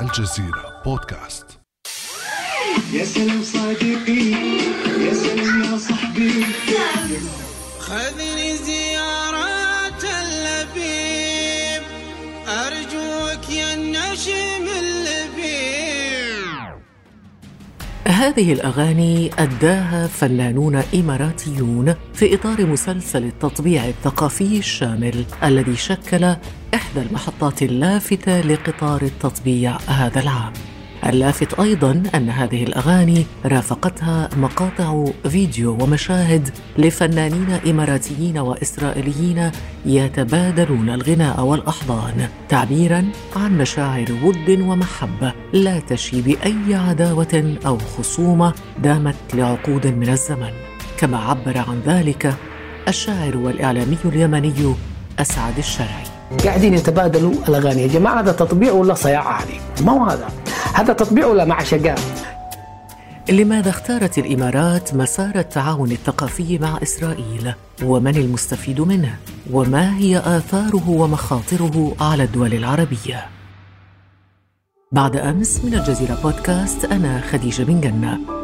الجزيرة بودكاست. يا سلام صديقي يا سلام يا صاحبي. خذني زيارة اللبيب أرجوك يا النجم اللبيب. هذه الأغاني أداها فنانون إماراتيون في إطار مسلسل التطبيع الثقافي الشامل الذي شكل إحدى المحطات اللافتة لقطار التطبيع هذا العام. اللافت أيضا أن هذه الأغاني رافقتها مقاطع فيديو ومشاهد لفنانين إماراتيين وإسرائيليين يتبادلون الغناء والأحضان تعبيرا عن مشاعر ود ومحبة لا تشي بأي عداوة أو خصومة دامت لعقود من الزمن كما عبر عن ذلك الشاعر والإعلامي اليمني أسعد الشرعي قاعدين يتبادلوا الأغاني. يا جماعة هذا تطبيع ولا صياعه هذه ما هو هذا. هذا تطبيع ولا معشقات لماذا اختارت الإمارات مسار التعاون الثقافي مع إسرائيل؟ ومن المستفيد منه؟ وما هي آثاره ومخاطره على الدول العربية؟ بعد أمس من الجزيرة بودكاست أنا خديجة بن جنة.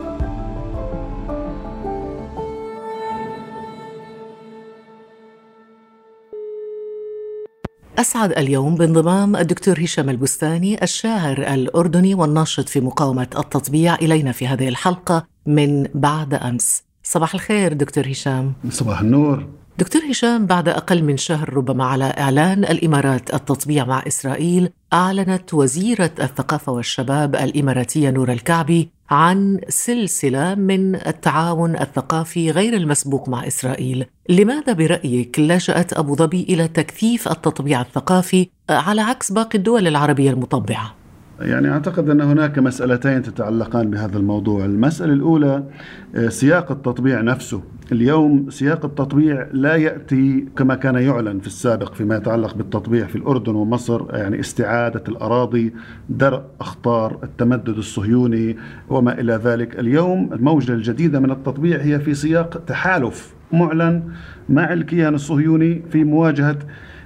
أسعد اليوم بانضمام الدكتور هشام البستاني الشاعر الأردني والناشط في مقاومة التطبيع إلينا في هذه الحلقة من بعد أمس. صباح الخير دكتور هشام. صباح النور. دكتور هشام بعد أقل من شهر ربما على إعلان الإمارات التطبيع مع إسرائيل أعلنت وزيرة الثقافة والشباب الإماراتية نور الكعبي عن سلسلة من التعاون الثقافي غير المسبوق مع إسرائيل، لماذا برأيك لجأت أبو ظبي إلى تكثيف التطبيع الثقافي على عكس باقي الدول العربية المطبعة؟ يعني أعتقد أن هناك مسألتين تتعلقان بهذا الموضوع، المسألة الأولى آه، سياق التطبيع نفسه، اليوم سياق التطبيع لا يأتي كما كان يعلن في السابق فيما يتعلق بالتطبيع في الأردن ومصر، يعني استعادة الأراضي، درء أخطار التمدد الصهيوني وما إلى ذلك، اليوم الموجة الجديدة من التطبيع هي في سياق تحالف معلن مع الكيان الصهيوني في مواجهة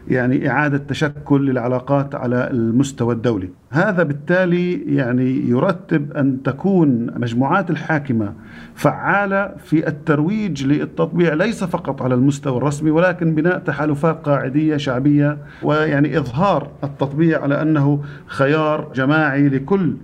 يعني إعادة تشكل للعلاقات على المستوى الدولي. هذا بالتالي يعني يرتب أن تكون مجموعات الحاكمة فعالة في الترويج للتطبيع ليس فقط على المستوى الرسمي ولكن بناء تحالفات قاعدية شعبية ويعني إظهار التطبيع على أنه خيار جماعي لكل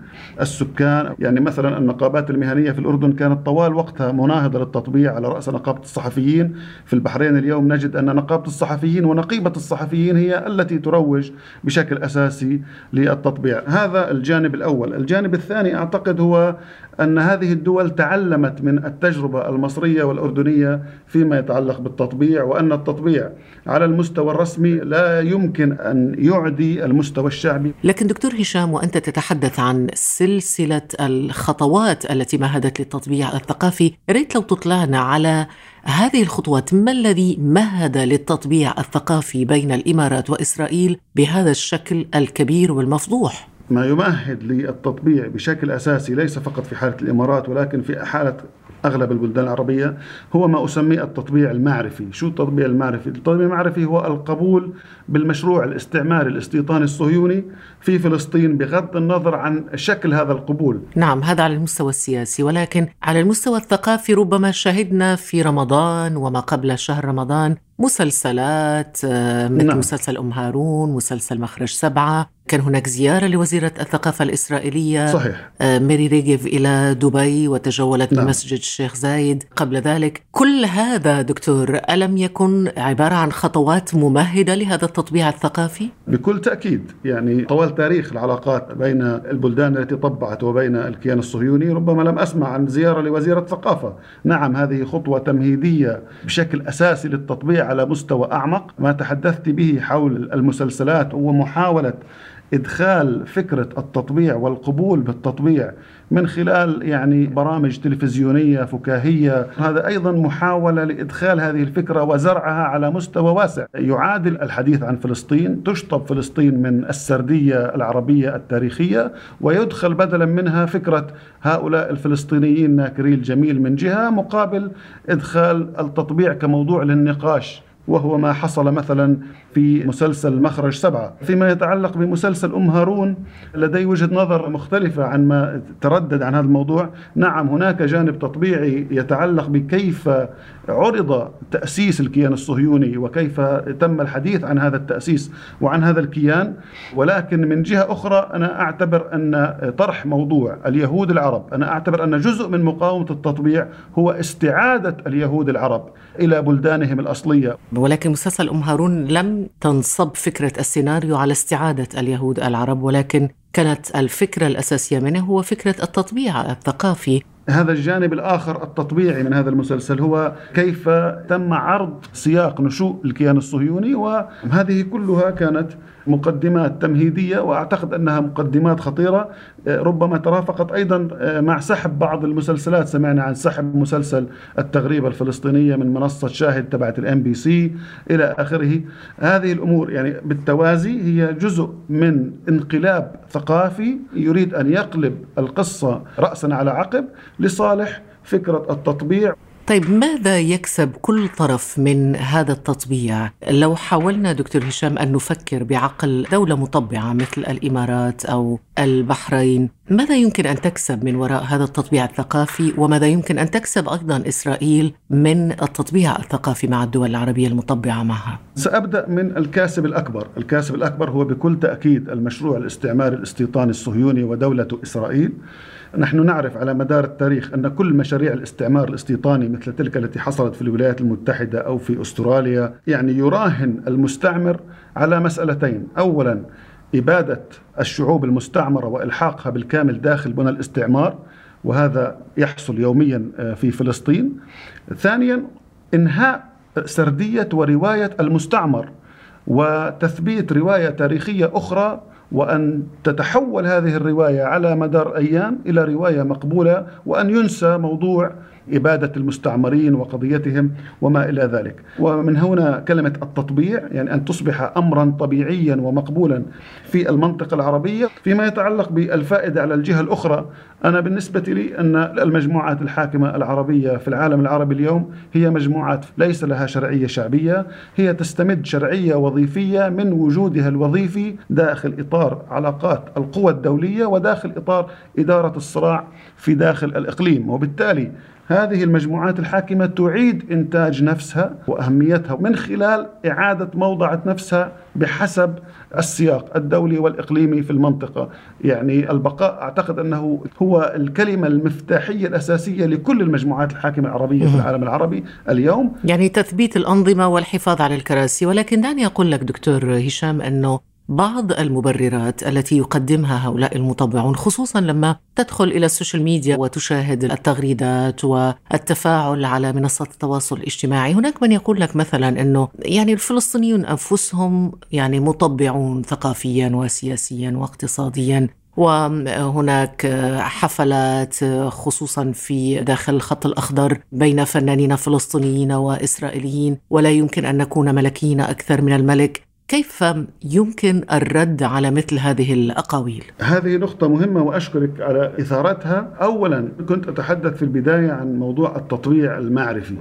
السكان. يعني مثلا النقابات المهنية في الأردن كانت طوال وقتها مناهضة للتطبيع على رأس نقابة الصحفيين. في البحرين اليوم نجد أن نقابة الصحفيين ونقيبة الصحفيين هي التي تروج بشكل أساسي للتطبيع. هذا الجانب الأول. الجانب الثاني أعتقد هو أن هذه الدول تعلمت من التجربة المصرية والأردنية فيما يتعلق بالتطبيع وأن التطبيع على المستوى الرسمي لا يمكن أن يعدي المستوى الشعبي. لكن دكتور هشام وأنت تتحدث عن سلسلة الخطوات التي مهدت للتطبيع الثقافي ريت لو تطلعنا على هذه الخطوات ما الذي مهد للتطبيع الثقافي بين الإمارات وإسرائيل بهذا الشكل الكبير والمفضوح؟ ما يمهد للتطبيع بشكل أساسي ليس فقط في حالة الإمارات ولكن في حالة أغلب البلدان العربية هو ما أسميه التطبيع المعرفي، شو التطبيع المعرفي؟ التطبيع المعرفي هو القبول بالمشروع الاستعماري الاستيطاني الصهيوني في فلسطين بغض النظر عن شكل هذا القبول. نعم هذا على المستوى السياسي ولكن على المستوى الثقافي ربما شهدنا في رمضان وما قبل شهر رمضان مسلسلات آه، مثل نعم. مسلسل أم هارون، مسلسل مخرج سبعة، كان هناك زيارة لوزيرة الثقافة الإسرائيلية صحيح. آه، ميري ريجيف إلى دبي وتجولت نعم. بمسجد الشيخ زايد. قبل ذلك، كل هذا دكتور ألم يكن عبارة عن خطوات ممهدة لهذا التطبيع الثقافي؟ بكل تأكيد، يعني طوال تاريخ العلاقات بين البلدان التي طبعت وبين الكيان الصهيوني ربما لم أسمع عن زيارة لوزيرة الثقافة، نعم هذه خطوة تمهيدية بشكل أساسي للتطبيع على مستوى أعمق. ما تحدثت به حول المسلسلات هو محاولة إدخال فكرة التطبيع والقبول بالتطبيع من خلال يعني برامج تلفزيونية فكاهية. هذا أيضا محاولة لإدخال هذه الفكرة وزرعها على مستوى واسع. يعادل الحديث عن فلسطين تشطب فلسطين من السردية العربية التاريخية ويدخل بدلا منها فكرة هؤلاء الفلسطينيين ناكري الجميل من جهة مقابل إدخال التطبيع كموضوع للنقاش. وهو ما حصل مثلا في مسلسل مخرج سبعة. فيما يتعلق بمسلسل أم هارون لدي وجهة نظر مختلفة عن ما تردد عن هذا الموضوع. نعم هناك جانب تطبيعي يتعلق بكيف عرض تأسيس الكيان الصهيوني وكيف تم الحديث عن هذا التأسيس وعن هذا الكيان. ولكن من جهة أخرى أنا أعتبر أن طرح موضوع اليهود العرب أنا أعتبر أن جزء من مقاومة التطبيع هو استعادة اليهود العرب إلى بلدانهم الأصلية. ولكن مسلسل أم هارون لم تنصب فكرة السيناريو على استعادة اليهود العرب ولكن كانت الفكرة الأساسية منه هو فكرة التطبيع الثقافي هذا الجانب الآخر التطبيعي من هذا المسلسل هو كيف تم عرض سياق نشوء الكيان الصهيوني وهذه كلها كانت مقدمات تمهيدية وأعتقد أنها مقدمات خطيرة. ربما ترافقت أيضا مع سحب بعض المسلسلات. سمعنا عن سحب مسلسل التغريبة الفلسطينية من منصة شاهد تبعت ال MBC إلى آخره. هذه الأمور يعني بالتوازي هي جزء من انقلاب ثقافي يريد أن يقلب القصة رأسا على عقب لصالح فكرة التطبيع. طيب ماذا يكسب كل طرف من هذا التطبيع؟ لو حاولنا دكتور هشام أن نفكر بعقل دولة مطبعة مثل الإمارات أو البحرين ماذا يمكن أن تكسب من وراء هذا التطبيع الثقافي؟ وماذا يمكن أن تكسب أيضا إسرائيل من التطبيع الثقافي مع الدول العربية المطبعة معها؟ سأبدأ من الكاسب الأكبر. الكاسب الأكبر هو بكل تأكيد المشروع الاستعماري الاستيطاني الصهيوني ودولة إسرائيل. نحن نعرف على مدار التاريخ أن كل مشاريع الاستعمار الاستيطاني مثل تلك التي حصلت في الولايات المتحدة أو في أستراليا يعني يراهن المستعمر على مسألتين. أولا إبادة الشعوب المستعمرة وإلحاقها بالكامل داخل بنى الاستعمار وهذا يحصل يوميا آه، في فلسطين. ثانيا إنهاء سردية ورواية المستعمر وتثبيت رواية تاريخية أخرى وأن تتحول هذه الرواية على مدار أيام إلى رواية مقبولة وأن ينسى موضوع إبادة المستعمرين وقضيتهم وما إلى ذلك. ومن هنا كلمة التطبيع يعني أن تصبح أمرا طبيعيا ومقبولا في المنطقة العربية. فيما يتعلق بالفائدة على الجهة الأخرى أنا بالنسبة لي أن المجموعات الحاكمة العربية في العالم العربي اليوم هي مجموعات ليس لها شرعية شعبية. هي تستمد شرعية وظيفية من وجودها الوظيفي داخل إطار علاقات القوى الدولية وداخل إطار إدارة الصراع في داخل الإقليم. وبالتالي هذه المجموعات الحاكمة تعيد إنتاج نفسها وأهميتها من خلال إعادة موضعة نفسها بحسب السياق الدولي والإقليمي في المنطقة. يعني البقاء أعتقد أنه هو الكلمة المفتاحية الأساسية لكل المجموعات الحاكمة العربية في العالم العربي اليوم. يعني تثبيت الأنظمة والحفاظ على الكراسي ولكن دعني أقول لك دكتور هشام أنه بعض المبررات التي يقدمها هؤلاء المطبعون خصوصا لما تدخل إلى ال social media وتشاهد التغريدات والتفاعل على منصات التواصل الاجتماعي، هناك من يقول لك مثلا إنه يعني الفلسطينيون أنفسهم يعني مطبعون ثقافيا وسياسيا واقتصاديا وهناك حفلات خصوصا في داخل الخط الأخضر بين فنانين فلسطينيين وإسرائيليين. ولا يمكن أن نكون ملكيين أكثر من الملك. كيف يمكن الرد على مثل هذه الأقاويل؟ هذه نقطة مهمة وأشكرك على إثارتها، اولا كنت أتحدث في البداية عن موضوع التطبيع المعرفي.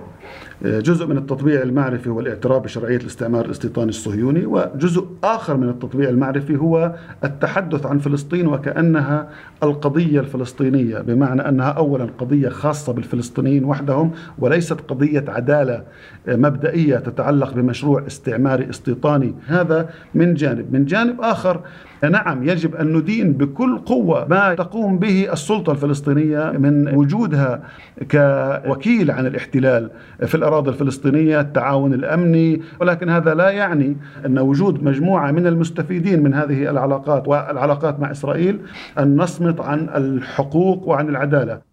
جزء من التطبيع المعرفي هو الاعتراف بشرعية الاستعمار الاستيطاني الصهيوني وجزء آخر من التطبيع المعرفي هو التحدث عن فلسطين وكأنها القضية الفلسطينية بمعنى أنها أولا قضية خاصة بالفلسطينيين وحدهم وليست قضية عدالة مبدئية تتعلق بمشروع استعماري استيطاني. هذا من جانب. من جانب آخر نعم يجب أن ندين بكل قوة ما تقوم به السلطة الفلسطينية من وجودها كوكيل عن الاحتلال في الأراضي الفلسطينية التعاون الأمني. ولكن هذا لا يعني أن وجود مجموعة من المستفيدين من هذه العلاقات والعلاقات مع إسرائيل أن نصمت عن الحقوق وعن العدالة.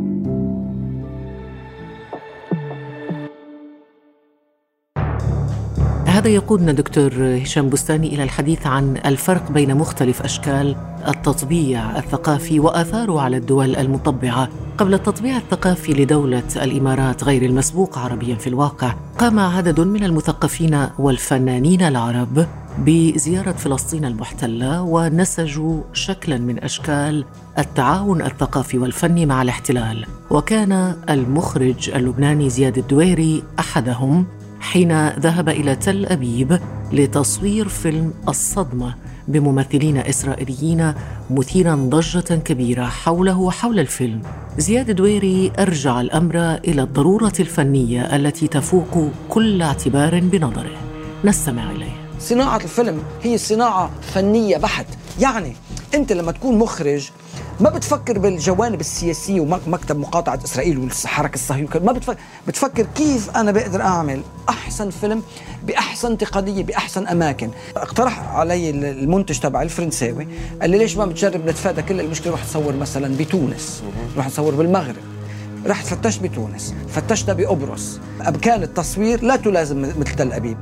هذا يقودنا دكتور هشام بستاني إلى الحديث عن الفرق بين مختلف أشكال التطبيع الثقافي وآثاره على الدول المطبعة. قبل التطبيع الثقافي لدولة الإمارات غير المسبوق عربيا في الواقع، قام عدد من المثقفين والفنانين العرب بزيارة فلسطين المحتلة ونسجوا شكلا من أشكال التعاون الثقافي والفني مع الاحتلال وكان المخرج اللبناني زياد الدويري أحدهم حين ذهب إلى تل أبيب لتصوير فيلم الصدمة بممثلين إسرائيليين مثيرا ضجة كبيرة حوله وحول الفيلم. زياد دويري أرجع الأمر إلى الضرورة الفنية التي تفوق كل اعتبار بنظره. نستمع إليه. صناعة الفيلم هي صناعة فنية بحت يعني أنت لما تكون مخرج ما بتفكر بالجوانب السياسية ومكتب مقاطعة إسرائيل والحركة الصهيونية ما بتفكر, بتفكر كيف أنا بقدر أعمل أحسن فيلم بأحسن تقنية بأحسن أماكن. اقترح علي المنتج تبع الفرنساوي قال لي ليش ما بتجرب نتفادى كل المشكلة؟ روح تصور مثلا بتونس. روح تصور بالمغرب. رحت فتشت بتونس. فتشنا بقبرص كان التصوير لا تلازم مثل تل أبيب.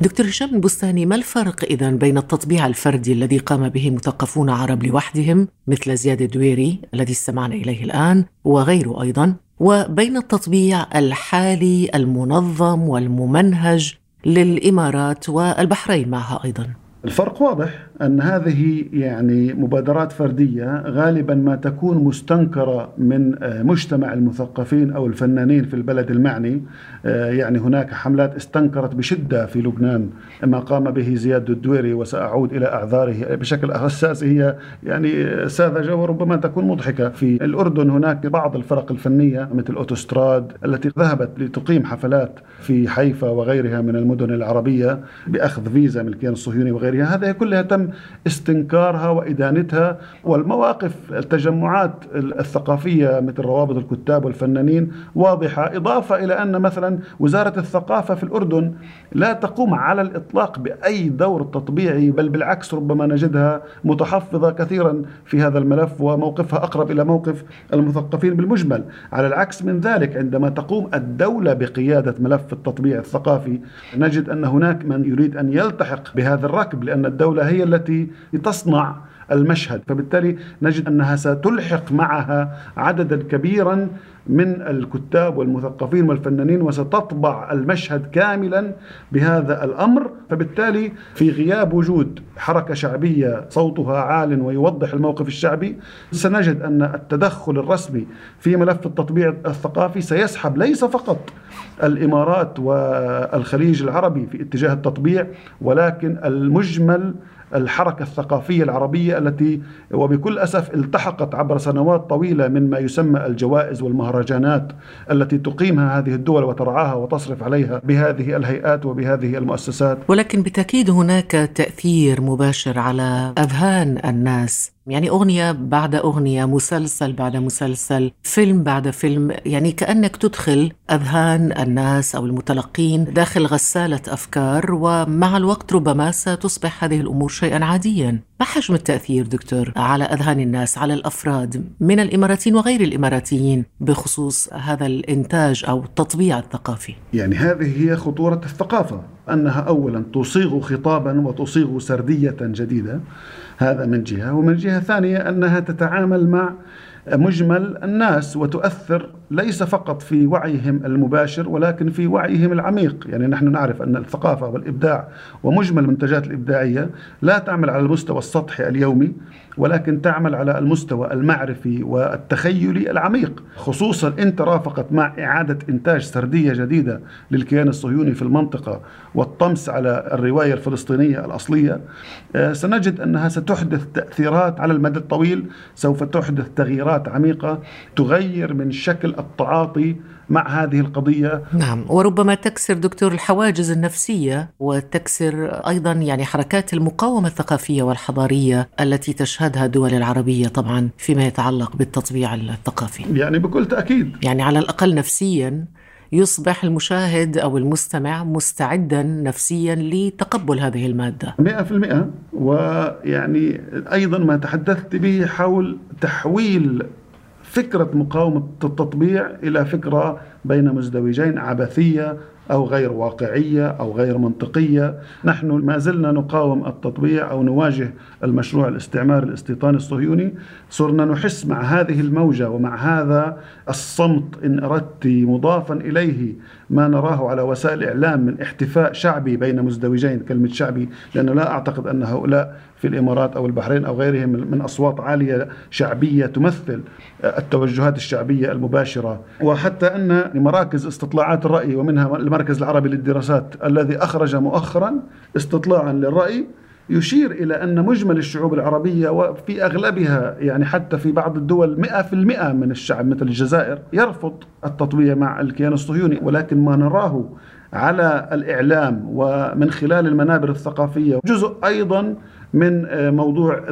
دكتور هشام البستاني ما الفرق إذا بين التطبيع الفردي الذي قام به مثقفون عرب لوحدهم مثل زياد الدويري الذي استمعنا إليه الآن وغيره أيضا وبين التطبيع الحالي المنظم والممنهج للإمارات والبحرين معها أيضا؟ الفرق واضح أن هذه يعني مبادرات فردية غالبا ما تكون مستنكرة من آه، مجتمع المثقفين أو الفنانين في البلد المعني. آه، يعني هناك حملات استنكرت بشدة في لبنان ما قام به زياد الدويري وسأعود إلى أعذاره بشكل أساسي هي يعني ساذجة وربما تكون مضحكة. في الأردن هناك بعض الفرق الفنية مثل أوتوستراد التي ذهبت لتقيم حفلات في حيفا وغيرها من المدن العربية بأخذ فيزا من الكيان الصهيوني وغيرها. هذه كلها تم استنكارها وإدانتها والمواقف التجمعات الثقافية مثل روابط الكتاب والفنانين واضحة. إضافة إلى أن مثلا وزارة الثقافة في الأردن لا تقوم على الإطلاق بأي دور تطبيعي بل بالعكس ربما نجدها متحفظة كثيرا في هذا الملف وموقفها أقرب إلى موقف المثقفين بالمجمل. على العكس من ذلك عندما تقوم الدولة بقيادة ملف التطبيع الثقافي نجد أن هناك من يريد أن يلتحق بهذا الركب. لأن الدولة هي التي تصنع المشهد. فبالتالي نجد أنها ستلحق معها عددا كبيرا من الكتاب والمثقفين والفنانين وستطبع المشهد كاملا بهذا الأمر. فبالتالي في غياب وجود حركة شعبية صوتها عال ويوضح الموقف الشعبي سنجد أن التدخل الرسمي في ملف التطبيع الثقافي سيسحب ليس فقط الإمارات والخليج العربي في اتجاه التطبيع ولكن المجمل الحركة الثقافية العربية التي وبكل أسف التحقت عبر سنوات طويلة من ما يسمى الجوائز والمهرجانات التي تقيمها هذه الدول وترعاها وتصرف عليها بهذه الهيئات وبهذه المؤسسات. ولكن بالتأكيد هناك تأثير مباشر على أذهان الناس يعني أغنية بعد أغنية مسلسل بعد مسلسل فيلم بعد فيلم يعني كأنك تدخل أذهان الناس أو المتلقين داخل غسالة أفكار ومع الوقت ربما ستصبح هذه الأمور شيئا عاديا. ما حجم التأثير دكتور على أذهان الناس على الأفراد من الإماراتيين وغير الإماراتيين بخصوص هذا الإنتاج أو التطبيع الثقافي؟ يعني هذه هي خطورة الثقافة أنها أولا تصيغ خطابا وتصيغ سردية جديدة. هذا من جهة ومن جهة ثانية أنها تتعامل مع مجمل الناس وتؤثر ليس فقط في وعيهم المباشر ولكن في وعيهم العميق. يعني نحن نعرف أن الثقافة والإبداع ومجمل المنتجات الإبداعية لا تعمل على المستوى السطحي اليومي ولكن تعمل على المستوى المعرفي والتخيلي العميق. خصوصا إن ترافقت مع إعادة إنتاج سردية جديدة للكيان الصهيوني في المنطقة والطمس على الرواية الفلسطينية الأصلية آه، سنجد أنها ستحدث تأثيرات على المدى الطويل. سوف تحدث تغييرات عميقة تغير من شكل التعاطي مع هذه القضية. نعم وربما تكسر دكتور الحواجز النفسية وتكسر أيضا يعني حركات المقاومة الثقافية والحضارية التي تشهدها الدول العربية طبعا فيما يتعلق بالتطبيع الثقافي. يعني بكل تأكيد. يعني على الأقل نفسيا يصبح المشاهد أو المستمع مستعدا نفسيا لتقبل هذه المادة. مئة في المئة ويعني أيضا ما تحدثت به حول تحويل فكرة مقاومة التطبيع إلى فكرة بين مزدوجين عبثية أو غير واقعية أو غير منطقية. نحن ما زلنا نقاوم التطبيع أو نواجه المشروع الاستعماري الاستيطاني الصهيوني. صرنا نحس مع هذه الموجة ومع هذا الصمت إن أردت مضافا إليه ما نراه على وسائل الإعلام من احتفاء شعبي بين مزدوجين كلمة شعبي لأنه لا أعتقد أن هؤلاء في الإمارات أو البحرين أو غيرهم من أصوات عالية شعبية تمثل التوجهات الشعبية المباشرة. وحتى أن مراكز استطلاعات الرأي ومنها المركز العربي للدراسات الذي أخرج مؤخرا استطلاعا للرأي يشير إلى أن مجمل الشعوب العربية وفي أغلبها يعني حتى في بعض الدول مئة في المئة من الشعب مثل الجزائر يرفض التطبيع مع الكيان الصهيوني ولكن ما نراه على الإعلام ومن خلال المنابر الثقافية. جزء أيضا من آه، موضوع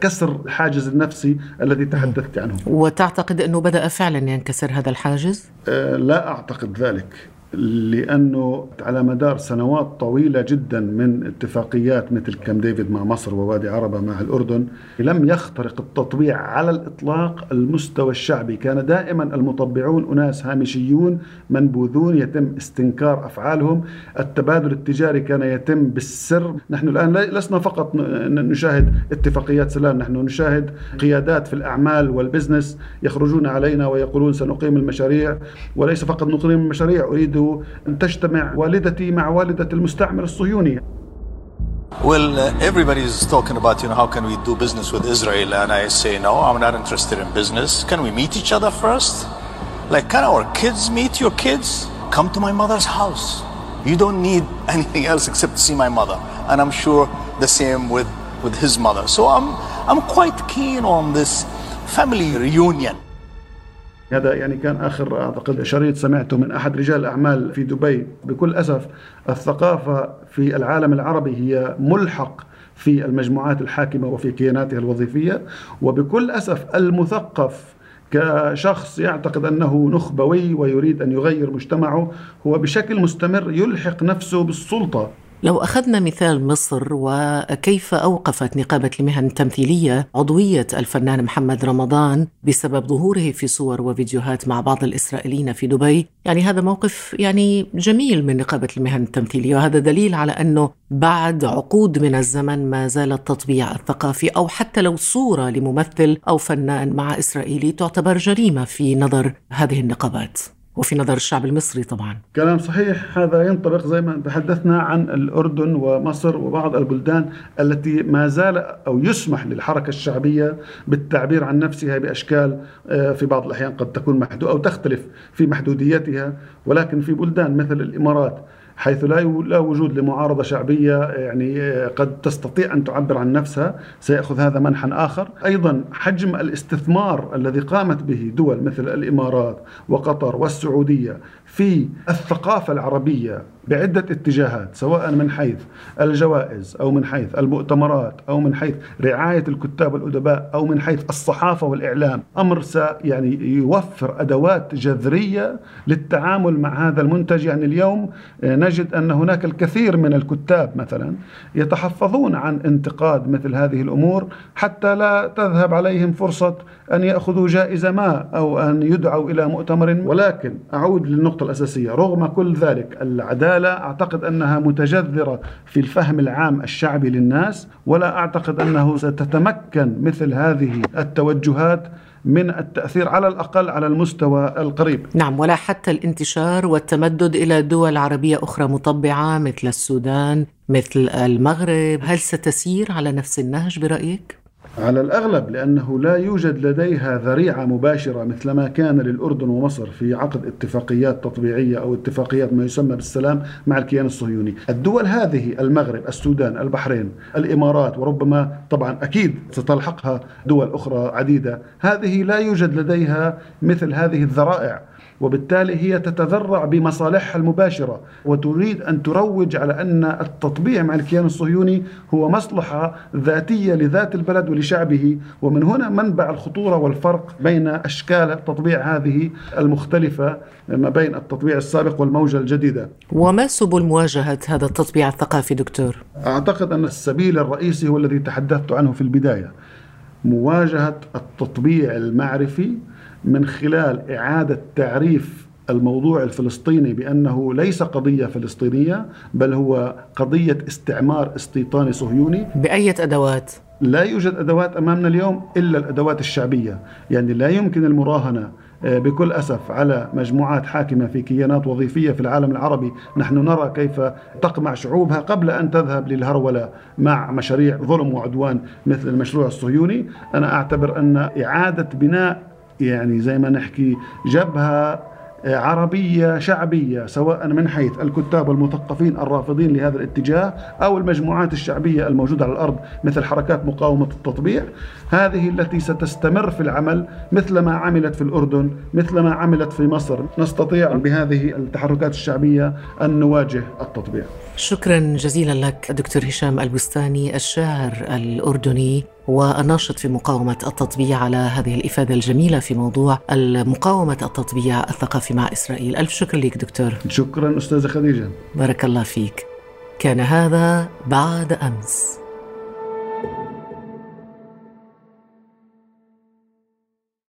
كسر الحاجز النفسي الذي تحدثت عنه وتعتقد أنه بدأ فعلا ينكسر هذا الحاجز؟ آه، لا أعتقد ذلك لأنه على مدار سنوات طويلة جدا من اتفاقيات مثل كام ديفيد مع مصر ووادي عربة مع الأردن لم يخترق التطبيع على الإطلاق المستوى الشعبي. كان دائما المطبعون أناس هامشيون منبوذون يتم استنكار أفعالهم. التبادل التجاري كان يتم بالسر. نحن الآن لسنا فقط نشاهد اتفاقيات سلام نحن نشاهد قيادات في الأعمال وال business يخرجون علينا ويقولون سنقيم المشاريع وليس فقط نقيم المشاريع أريد أن تجتمع والدتي مع والدة المستعمر الصهيوني Well, uh, everybody's talking about, you know, how can we do business with Israel? And I say, no, I'm not interested in business. Can we meet each other first? Like, can our kids meet your kids? Come to my mother's house. You don't need anything else except to see my mother. And I'm sure the same with, with his mother. So I'm, I'm quite keen on this family reunion. هذا يعني كان آخر أعتقد شريط سمعته من أحد رجال الأعمال في دبي. بكل أسف الثقافة في العالم العربي هي ملحق في المجموعات الحاكمة وفي كياناتها الوظيفية. وبكل أسف المثقف كشخص يعتقد أنه نخبوي ويريد أن يغير مجتمعه هو بشكل مستمر يلحق نفسه بالسلطة. لو أخذنا مثال مصر وكيف أوقفت نقابة المهن التمثيلية عضوية الفنان محمد رمضان بسبب ظهوره في صور وفيديوهات مع بعض الإسرائيليين في دبي؟ يعني هذا موقف يعني جميل من نقابة المهن التمثيلية وهذا دليل على أنه بعد عقود من الزمن ما زال التطبيع الثقافي أو حتى لو صورة لممثل أو فنان مع إسرائيلي تعتبر جريمة في نظر هذه النقابات. وفي نظر الشعب المصري طبعا. كلام صحيح هذا ينطبق زي ما تحدثنا عن الأردن ومصر وبعض البلدان التي ما زال أو يسمح للحركة الشعبية بالتعبير عن نفسها بأشكال آه، في بعض الأحيان قد تكون محدودة أو تختلف في محدوديتها ولكن في بلدان مثل الإمارات حيث لا وجود لمعارضة شعبية يعني آه، قد تستطيع أن تعبر عن نفسها سيأخذ هذا منحا آخر. أيضا حجم الاستثمار الذي قامت به دول مثل الإمارات وقطر والسعودية في الثقافة العربية بعدة اتجاهات سواء من حيث الجوائز أو من حيث المؤتمرات أو من حيث رعاية الكتاب والأدباء أو من حيث الصحافة والإعلام. أمر يعني يوفر أدوات جذرية للتعامل مع هذا المنتج. يعني اليوم نجد أن هناك الكثير من الكتاب مثلا يتحفظون عن انتقاد مثل هذه الأمور حتى لا تذهب عليهم فرصة أن يأخذوا جائزة ما أو أن يدعوا إلى مؤتمر. ولكن أعود للنقطة الأساسية رغم كل ذلك العدالة لا أعتقد أنها متجذرة في الفهم العام الشعبي للناس ولا أعتقد أنه ستتمكن مثل هذه التوجهات من التأثير على الأقل على المستوى القريب نعم ولا حتى الانتشار والتمدد إلى دول عربية أخرى مطبعة مثل السودان مثل المغرب هل ستسير على نفس النهج برأيك؟ على الأغلب لأنه لا يوجد لديها ذريعة مباشرة مثل ما كان للأردن ومصر في عقد اتفاقيات تطبيعية أو اتفاقيات ما يسمى بالسلام مع الكيان الصهيوني. الدول هذه المغرب السودان البحرين الإمارات وربما طبعا أكيد ستلحقها دول أخرى عديدة هذه لا يوجد لديها مثل هذه الذرائع. وبالتالي هي تتذرع بمصالحها المباشرة وتريد أن تروج على أن التطبيع مع الكيان الصهيوني هو مصلحة ذاتية لذات البلد ولشعبه. ومن هنا منبع الخطورة والفرق بين أشكال التطبيع هذه المختلفة ما بين التطبيع السابق والموجة الجديدة. وما سبل مواجهة هذا التطبيع الثقافي دكتور؟ أعتقد أن السبيل الرئيسي هو الذي تحدثت عنه في البداية. مواجهة التطبيع المعرفي من خلال إعادة تعريف الموضوع الفلسطيني بأنه ليس قضية فلسطينية بل هو قضية استعمار استيطاني صهيوني. باية أدوات؟ لا يوجد أدوات أمامنا اليوم إلا الأدوات الشعبية، يعني لا يمكن المراهنة آه، بكل أسف على مجموعات حاكمة في كيانات وظيفية في العالم العربي، نحن نرى كيف تقمع شعوبها قبل أن تذهب للهرولة مع مشاريع ظلم وعدوان مثل المشروع الصهيوني، أنا أعتبر أن إعادة بناء يعني زي ما نحكي جبهة عربية شعبية سواء من حيث الكتاب والمثقفين الرافضين لهذا الاتجاه أو المجموعات الشعبية الموجودة على الأرض مثل حركات مقاومة التطبيع. هذه التي ستستمر في العمل مثل ما عملت في الأردن مثل ما عملت في مصر. نستطيع بهذه التحركات الشعبية أن نواجه التطبيع. شكرا جزيلا لك دكتور هشام البستاني الشاعر الأردني. والناشط في مقاومة التطبيع على هذه الإفادة الجميلة في موضوع مقاومة التطبيع الثقافي مع إسرائيل. ألف شكر لك دكتور. شكرا أستاذة خديجة. بارك الله فيك. كان هذا بعد أمس.